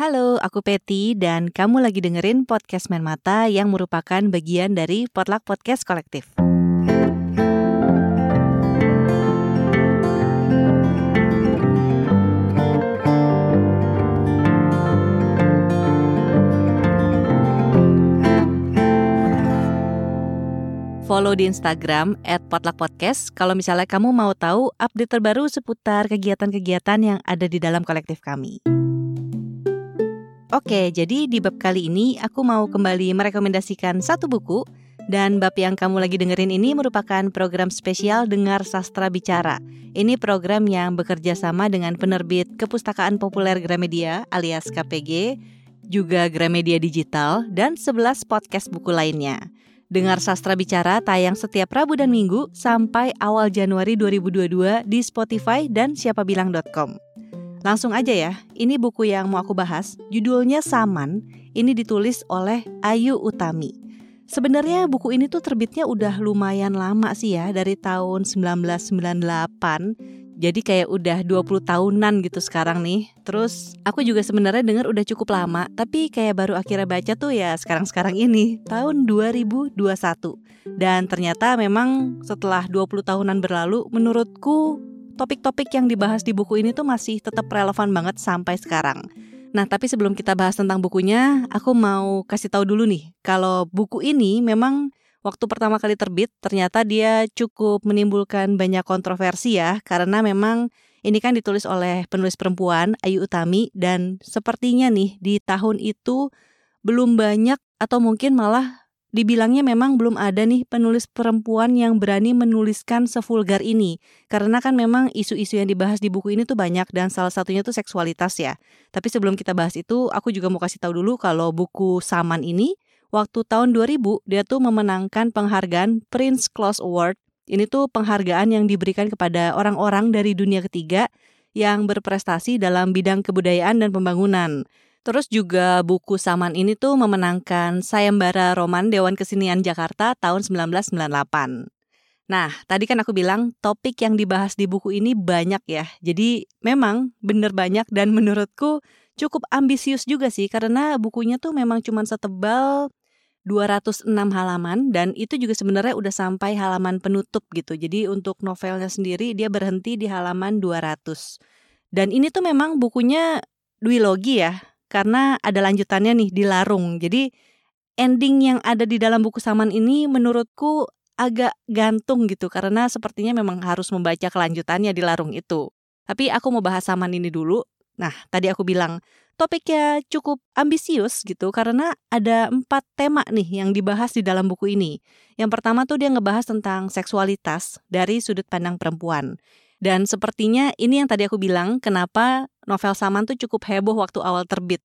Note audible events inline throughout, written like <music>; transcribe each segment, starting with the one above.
Halo, aku Peti dan kamu lagi dengerin podcast Main Mata yang merupakan bagian dari Potluck Podcast Kolektif. follow di Instagram at Podcast kalau misalnya kamu mau tahu update terbaru seputar kegiatan-kegiatan yang ada di dalam kolektif kami. Oke, jadi di bab kali ini aku mau kembali merekomendasikan satu buku dan bab yang kamu lagi dengerin ini merupakan program spesial Dengar Sastra Bicara. Ini program yang bekerja sama dengan penerbit Kepustakaan Populer Gramedia alias KPG, juga Gramedia Digital, dan 11 podcast buku lainnya. Dengar Sastra Bicara tayang setiap Rabu dan Minggu sampai awal Januari 2022 di Spotify dan siapabilang.com. Langsung aja ya, ini buku yang mau aku bahas. Judulnya Saman. Ini ditulis oleh Ayu Utami. Sebenarnya buku ini tuh terbitnya udah lumayan lama sih ya, dari tahun 1998 jadi kayak udah 20 tahunan gitu sekarang nih. Terus aku juga sebenarnya dengar udah cukup lama, tapi kayak baru akhirnya baca tuh ya sekarang-sekarang ini, tahun 2021. Dan ternyata memang setelah 20 tahunan berlalu, menurutku topik-topik yang dibahas di buku ini tuh masih tetap relevan banget sampai sekarang. Nah, tapi sebelum kita bahas tentang bukunya, aku mau kasih tahu dulu nih, kalau buku ini memang waktu pertama kali terbit ternyata dia cukup menimbulkan banyak kontroversi ya karena memang ini kan ditulis oleh penulis perempuan Ayu Utami dan sepertinya nih di tahun itu belum banyak atau mungkin malah dibilangnya memang belum ada nih penulis perempuan yang berani menuliskan sevulgar ini. Karena kan memang isu-isu yang dibahas di buku ini tuh banyak dan salah satunya tuh seksualitas ya. Tapi sebelum kita bahas itu, aku juga mau kasih tahu dulu kalau buku Saman ini waktu tahun 2000 dia tuh memenangkan penghargaan Prince Claus Award. Ini tuh penghargaan yang diberikan kepada orang-orang dari dunia ketiga yang berprestasi dalam bidang kebudayaan dan pembangunan. Terus juga buku Saman ini tuh memenangkan Sayembara Roman Dewan Kesenian Jakarta tahun 1998. Nah, tadi kan aku bilang topik yang dibahas di buku ini banyak ya. Jadi memang bener banyak dan <laughs> menurutku cukup ambisius juga sih karena bukunya tuh memang cuma setebal 206 halaman dan itu juga sebenarnya udah sampai halaman penutup gitu. Jadi untuk novelnya sendiri dia berhenti di halaman 200. Dan ini tuh memang bukunya duologi ya, karena ada lanjutannya nih di Larung. Jadi ending yang ada di dalam buku Saman ini menurutku agak gantung gitu karena sepertinya memang harus membaca kelanjutannya di Larung itu. Tapi aku mau bahas Saman ini dulu. Nah, tadi aku bilang topiknya cukup ambisius gitu karena ada empat tema nih yang dibahas di dalam buku ini. Yang pertama tuh dia ngebahas tentang seksualitas dari sudut pandang perempuan. Dan sepertinya ini yang tadi aku bilang kenapa novel Saman tuh cukup heboh waktu awal terbit.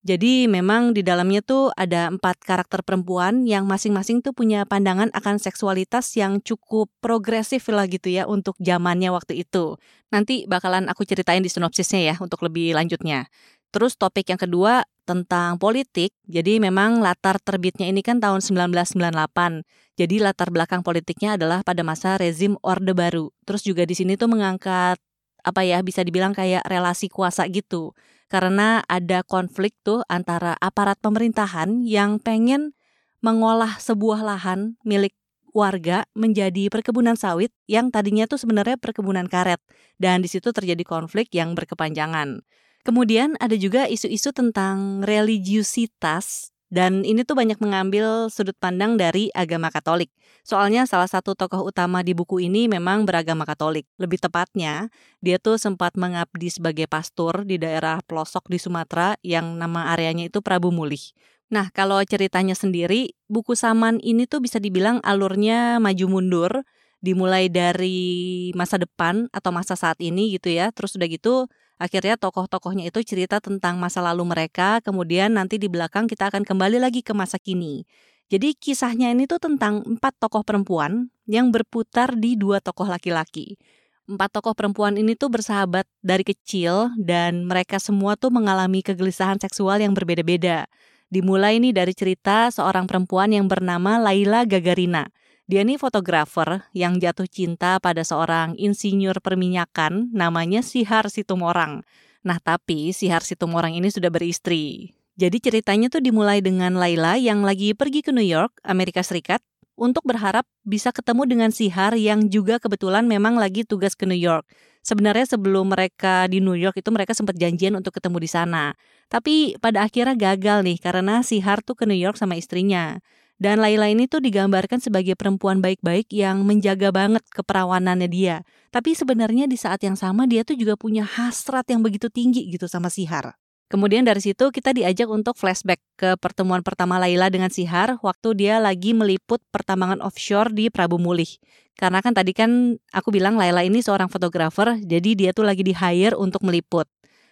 Jadi memang di dalamnya tuh ada empat karakter perempuan yang masing-masing tuh punya pandangan akan seksualitas yang cukup progresif lah gitu ya untuk zamannya waktu itu. Nanti bakalan aku ceritain di sinopsisnya ya untuk lebih lanjutnya. Terus topik yang kedua tentang politik. Jadi memang latar terbitnya ini kan tahun 1998. Jadi latar belakang politiknya adalah pada masa rezim Orde Baru. Terus juga di sini tuh mengangkat apa ya bisa dibilang kayak relasi kuasa gitu. Karena ada konflik tuh antara aparat pemerintahan yang pengen mengolah sebuah lahan milik warga menjadi perkebunan sawit yang tadinya tuh sebenarnya perkebunan karet dan di situ terjadi konflik yang berkepanjangan. Kemudian ada juga isu-isu tentang religiusitas dan ini tuh banyak mengambil sudut pandang dari agama Katolik. Soalnya salah satu tokoh utama di buku ini memang beragama Katolik. Lebih tepatnya, dia tuh sempat mengabdi sebagai pastor di daerah pelosok di Sumatera yang nama areanya itu Prabu Mulih. Nah, kalau ceritanya sendiri, buku Saman ini tuh bisa dibilang alurnya maju mundur, dimulai dari masa depan atau masa saat ini gitu ya. Terus udah gitu Akhirnya tokoh-tokohnya itu cerita tentang masa lalu mereka, kemudian nanti di belakang kita akan kembali lagi ke masa kini. Jadi kisahnya ini tuh tentang empat tokoh perempuan yang berputar di dua tokoh laki-laki. Empat tokoh perempuan ini tuh bersahabat dari kecil dan mereka semua tuh mengalami kegelisahan seksual yang berbeda-beda. Dimulai nih dari cerita seorang perempuan yang bernama Laila Gagarina. Dia ini fotografer yang jatuh cinta pada seorang insinyur perminyakan namanya Sihar Situmorang. Nah, tapi si Har Situmorang ini sudah beristri. Jadi ceritanya tuh dimulai dengan Laila yang lagi pergi ke New York, Amerika Serikat, untuk berharap bisa ketemu dengan si Har yang juga kebetulan memang lagi tugas ke New York. Sebenarnya sebelum mereka di New York itu mereka sempat janjian untuk ketemu di sana. Tapi pada akhirnya gagal nih karena si Har tuh ke New York sama istrinya. Dan Laila ini tuh digambarkan sebagai perempuan baik-baik yang menjaga banget keperawanannya dia. Tapi sebenarnya di saat yang sama dia tuh juga punya hasrat yang begitu tinggi gitu sama si Har. Kemudian dari situ kita diajak untuk flashback ke pertemuan pertama Laila dengan Sihar waktu dia lagi meliput pertambangan offshore di Prabu Mulih. Karena kan tadi kan aku bilang Laila ini seorang fotografer, jadi dia tuh lagi di hire untuk meliput.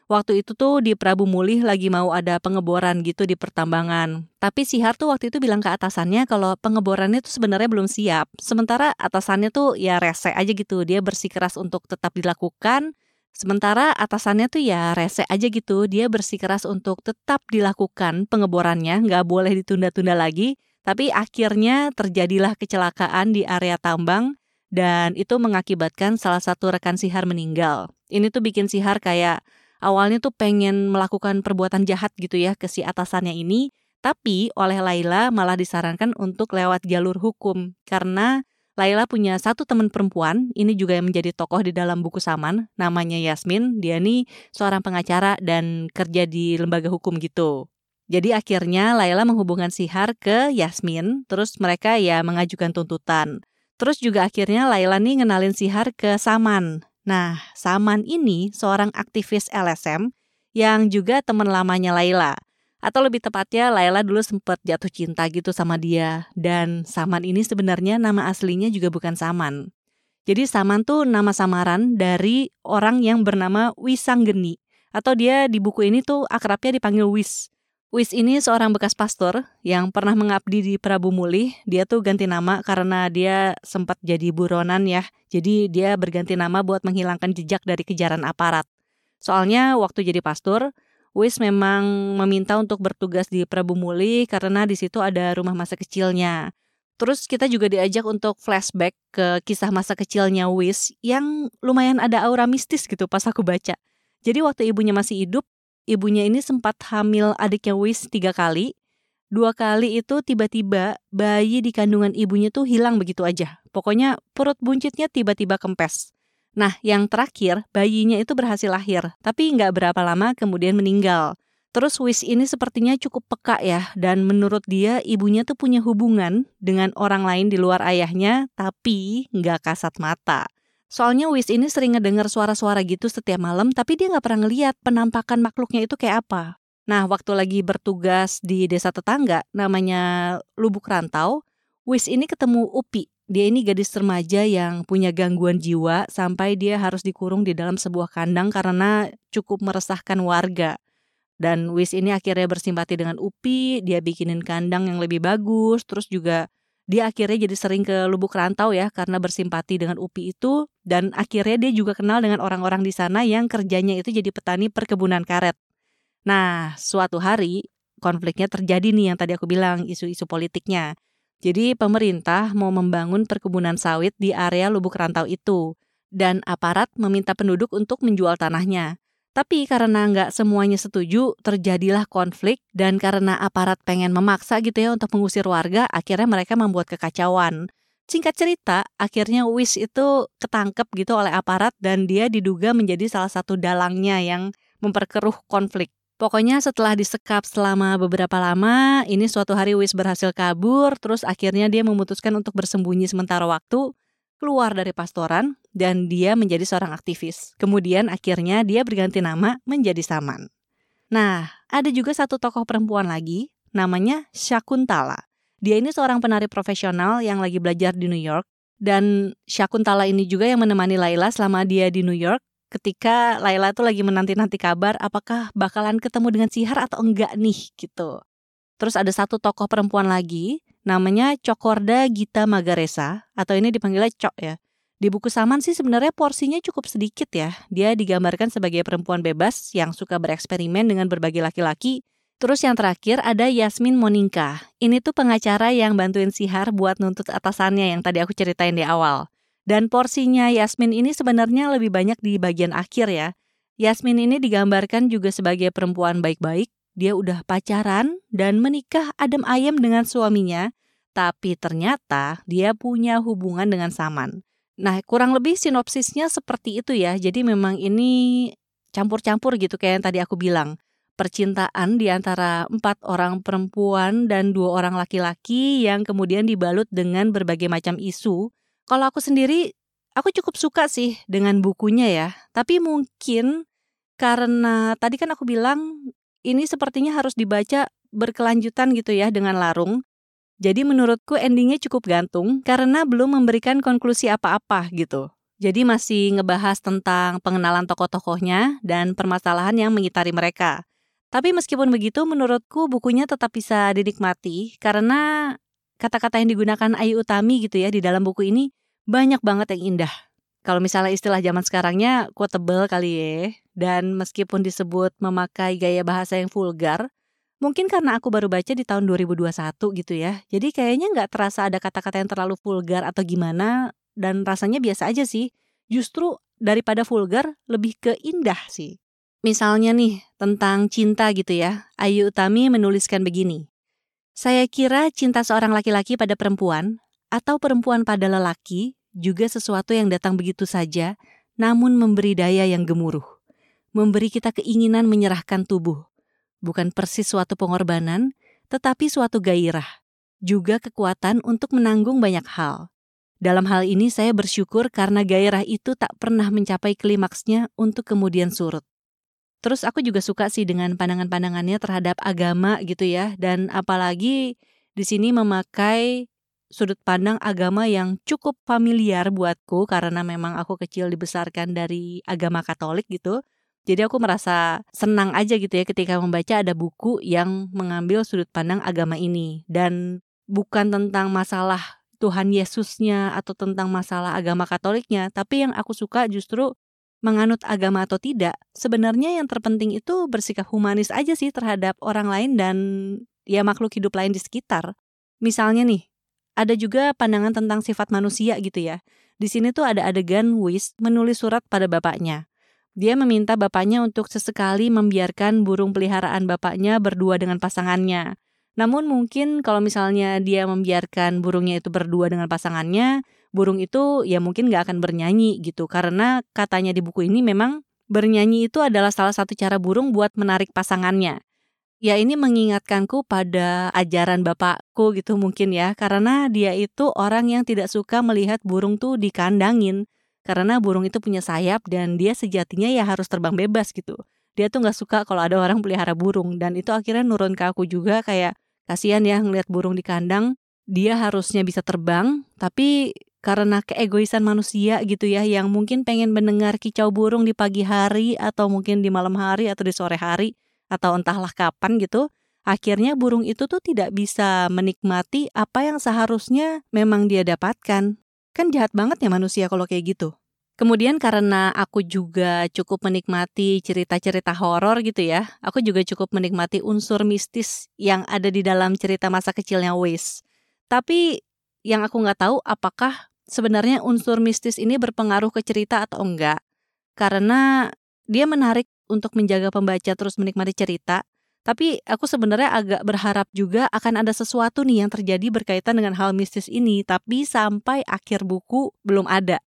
Waktu itu tuh di Prabu Mulih lagi mau ada pengeboran gitu di pertambangan. Tapi Sihar tuh waktu itu bilang ke atasannya kalau pengeborannya tuh sebenarnya belum siap. Sementara atasannya tuh ya rese aja gitu, dia bersikeras untuk tetap dilakukan Sementara atasannya tuh ya rese aja gitu, dia bersikeras untuk tetap dilakukan pengeborannya, nggak boleh ditunda-tunda lagi. Tapi akhirnya terjadilah kecelakaan di area tambang dan itu mengakibatkan salah satu rekan Sihar meninggal. Ini tuh bikin Sihar kayak awalnya tuh pengen melakukan perbuatan jahat gitu ya ke si atasannya ini, tapi oleh Laila malah disarankan untuk lewat jalur hukum karena Laila punya satu teman perempuan, ini juga yang menjadi tokoh di dalam buku Saman, namanya Yasmin. Dia nih seorang pengacara dan kerja di lembaga hukum gitu. Jadi akhirnya Laila menghubungkan Sihar ke Yasmin, terus mereka ya mengajukan tuntutan. Terus juga akhirnya Laila nih ngenalin Sihar ke Saman. Nah, Saman ini seorang aktivis LSM yang juga teman lamanya Laila. Atau lebih tepatnya Laila dulu sempat jatuh cinta gitu sama dia. Dan Saman ini sebenarnya nama aslinya juga bukan Saman. Jadi Saman tuh nama samaran dari orang yang bernama Wisanggeni. Atau dia di buku ini tuh akrabnya dipanggil Wis. Wis ini seorang bekas pastor yang pernah mengabdi di Prabu Mulih. Dia tuh ganti nama karena dia sempat jadi buronan ya. Jadi dia berganti nama buat menghilangkan jejak dari kejaran aparat. Soalnya waktu jadi pastor, Wis memang meminta untuk bertugas di Prabu Muli karena di situ ada rumah masa kecilnya. Terus kita juga diajak untuk flashback ke kisah masa kecilnya Wis yang lumayan ada aura mistis gitu pas aku baca. Jadi waktu ibunya masih hidup, ibunya ini sempat hamil adiknya Wis tiga kali. Dua kali itu tiba-tiba bayi di kandungan ibunya tuh hilang begitu aja. Pokoknya perut buncitnya tiba-tiba kempes. Nah, yang terakhir, bayinya itu berhasil lahir, tapi nggak berapa lama kemudian meninggal. Terus Wis ini sepertinya cukup peka ya, dan menurut dia ibunya tuh punya hubungan dengan orang lain di luar ayahnya, tapi nggak kasat mata. Soalnya Wis ini sering ngedengar suara-suara gitu setiap malam, tapi dia nggak pernah ngeliat penampakan makhluknya itu kayak apa. Nah, waktu lagi bertugas di desa tetangga, namanya Lubuk Rantau, Wis ini ketemu Upi, dia ini gadis remaja yang punya gangguan jiwa sampai dia harus dikurung di dalam sebuah kandang karena cukup meresahkan warga. Dan Wis ini akhirnya bersimpati dengan Upi, dia bikinin kandang yang lebih bagus, terus juga dia akhirnya jadi sering ke Lubuk Rantau ya karena bersimpati dengan Upi itu dan akhirnya dia juga kenal dengan orang-orang di sana yang kerjanya itu jadi petani perkebunan karet. Nah, suatu hari konfliknya terjadi nih yang tadi aku bilang isu-isu politiknya. Jadi pemerintah mau membangun perkebunan sawit di area Lubuk Rantau itu, dan aparat meminta penduduk untuk menjual tanahnya. Tapi karena nggak semuanya setuju, terjadilah konflik dan karena aparat pengen memaksa gitu ya untuk mengusir warga, akhirnya mereka membuat kekacauan. Singkat cerita, akhirnya Wis itu ketangkep gitu oleh aparat dan dia diduga menjadi salah satu dalangnya yang memperkeruh konflik. Pokoknya setelah disekap selama beberapa lama, ini suatu hari Wis berhasil kabur, terus akhirnya dia memutuskan untuk bersembunyi sementara waktu, keluar dari pastoran, dan dia menjadi seorang aktivis. Kemudian akhirnya dia berganti nama menjadi Saman. Nah, ada juga satu tokoh perempuan lagi, namanya Shakuntala. Dia ini seorang penari profesional yang lagi belajar di New York, dan Shakuntala ini juga yang menemani Laila selama dia di New York ketika Laila tuh lagi menanti-nanti kabar apakah bakalan ketemu dengan Sihar atau enggak nih gitu. Terus ada satu tokoh perempuan lagi namanya Cokorda Gita Magaresa atau ini dipanggilnya Cok ya. Di buku Saman sih sebenarnya porsinya cukup sedikit ya. Dia digambarkan sebagai perempuan bebas yang suka bereksperimen dengan berbagai laki-laki. Terus yang terakhir ada Yasmin Moninka. Ini tuh pengacara yang bantuin Sihar buat nuntut atasannya yang tadi aku ceritain di awal. Dan porsinya Yasmin ini sebenarnya lebih banyak di bagian akhir ya. Yasmin ini digambarkan juga sebagai perempuan baik-baik. Dia udah pacaran dan menikah adem ayem dengan suaminya, tapi ternyata dia punya hubungan dengan Saman. Nah, kurang lebih sinopsisnya seperti itu ya. Jadi memang ini campur-campur gitu kayak yang tadi aku bilang percintaan di antara empat orang perempuan dan dua orang laki-laki yang kemudian dibalut dengan berbagai macam isu. Kalau aku sendiri, aku cukup suka sih dengan bukunya ya. Tapi mungkin karena tadi kan aku bilang ini sepertinya harus dibaca berkelanjutan gitu ya dengan larung. Jadi menurutku endingnya cukup gantung karena belum memberikan konklusi apa-apa gitu. Jadi masih ngebahas tentang pengenalan tokoh-tokohnya dan permasalahan yang mengitari mereka. Tapi meskipun begitu, menurutku bukunya tetap bisa dinikmati karena kata-kata yang digunakan Ayu Utami gitu ya di dalam buku ini banyak banget yang indah. Kalau misalnya istilah zaman sekarangnya quotable kali ya. Dan meskipun disebut memakai gaya bahasa yang vulgar, mungkin karena aku baru baca di tahun 2021 gitu ya. Jadi kayaknya nggak terasa ada kata-kata yang terlalu vulgar atau gimana dan rasanya biasa aja sih. Justru daripada vulgar lebih ke indah sih. Misalnya nih, tentang cinta gitu ya. Ayu Utami menuliskan begini. Saya kira cinta seorang laki-laki pada perempuan atau perempuan pada lelaki juga sesuatu yang datang begitu saja, namun memberi daya yang gemuruh. Memberi kita keinginan menyerahkan tubuh. Bukan persis suatu pengorbanan, tetapi suatu gairah. Juga kekuatan untuk menanggung banyak hal. Dalam hal ini saya bersyukur karena gairah itu tak pernah mencapai klimaksnya untuk kemudian surut. Terus aku juga suka sih dengan pandangan-pandangannya terhadap agama gitu ya dan apalagi di sini memakai sudut pandang agama yang cukup familiar buatku karena memang aku kecil dibesarkan dari agama Katolik gitu. Jadi aku merasa senang aja gitu ya ketika membaca ada buku yang mengambil sudut pandang agama ini dan bukan tentang masalah Tuhan Yesusnya atau tentang masalah agama Katoliknya, tapi yang aku suka justru menganut agama atau tidak, sebenarnya yang terpenting itu bersikap humanis aja sih terhadap orang lain dan ya makhluk hidup lain di sekitar. Misalnya nih, ada juga pandangan tentang sifat manusia gitu ya. Di sini tuh ada adegan Wis menulis surat pada bapaknya. Dia meminta bapaknya untuk sesekali membiarkan burung peliharaan bapaknya berdua dengan pasangannya. Namun mungkin kalau misalnya dia membiarkan burungnya itu berdua dengan pasangannya, burung itu ya mungkin nggak akan bernyanyi gitu karena katanya di buku ini memang bernyanyi itu adalah salah satu cara burung buat menarik pasangannya. Ya ini mengingatkanku pada ajaran bapakku gitu mungkin ya karena dia itu orang yang tidak suka melihat burung tuh dikandangin karena burung itu punya sayap dan dia sejatinya ya harus terbang bebas gitu. Dia tuh nggak suka kalau ada orang pelihara burung dan itu akhirnya nurun ke aku juga kayak kasihan ya ngeliat burung di kandang dia harusnya bisa terbang tapi karena keegoisan manusia gitu ya yang mungkin pengen mendengar kicau burung di pagi hari atau mungkin di malam hari atau di sore hari atau entahlah kapan gitu akhirnya burung itu tuh tidak bisa menikmati apa yang seharusnya memang dia dapatkan kan jahat banget ya manusia kalau kayak gitu Kemudian karena aku juga cukup menikmati cerita-cerita horor gitu ya, aku juga cukup menikmati unsur mistis yang ada di dalam cerita masa kecilnya Wes. Tapi yang aku nggak tahu apakah sebenarnya unsur mistis ini berpengaruh ke cerita atau enggak. Karena dia menarik untuk menjaga pembaca terus menikmati cerita, tapi aku sebenarnya agak berharap juga akan ada sesuatu nih yang terjadi berkaitan dengan hal mistis ini, tapi sampai akhir buku belum ada.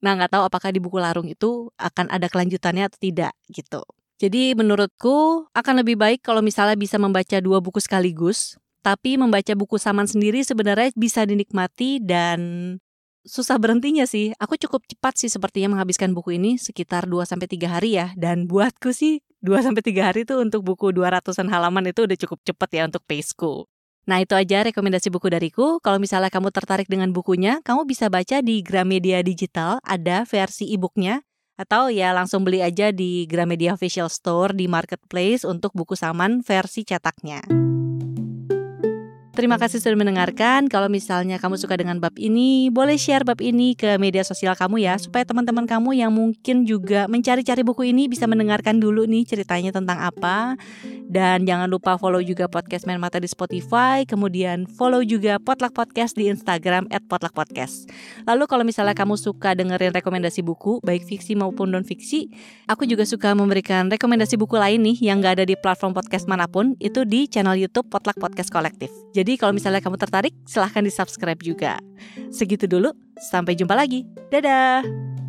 Nah, nggak tahu apakah di buku larung itu akan ada kelanjutannya atau tidak gitu. Jadi menurutku akan lebih baik kalau misalnya bisa membaca dua buku sekaligus, tapi membaca buku Saman sendiri sebenarnya bisa dinikmati dan susah berhentinya sih. Aku cukup cepat sih sepertinya menghabiskan buku ini sekitar 2 sampai 3 hari ya. Dan buatku sih 2 sampai 3 hari itu untuk buku 200-an halaman itu udah cukup cepat ya untuk paceku. Nah itu aja rekomendasi buku dariku. Kalau misalnya kamu tertarik dengan bukunya, kamu bisa baca di Gramedia Digital, ada versi e-booknya. Atau ya langsung beli aja di Gramedia Official Store di Marketplace untuk buku saman versi cetaknya. Terima kasih sudah mendengarkan. Kalau misalnya kamu suka dengan bab ini, boleh share bab ini ke media sosial kamu ya, supaya teman-teman kamu yang mungkin juga mencari-cari buku ini bisa mendengarkan dulu nih ceritanya tentang apa. Dan jangan lupa follow juga podcast Main Mata di Spotify, kemudian follow juga Potluck Podcast di Instagram @potluckpodcast. Lalu kalau misalnya kamu suka dengerin rekomendasi buku, baik fiksi maupun non fiksi, aku juga suka memberikan rekomendasi buku lain nih yang gak ada di platform podcast mana pun, itu di channel YouTube Potluck Podcast Kolektif. Jadi kalau misalnya kamu tertarik, silahkan di subscribe juga. Segitu dulu, sampai jumpa lagi. Dadah!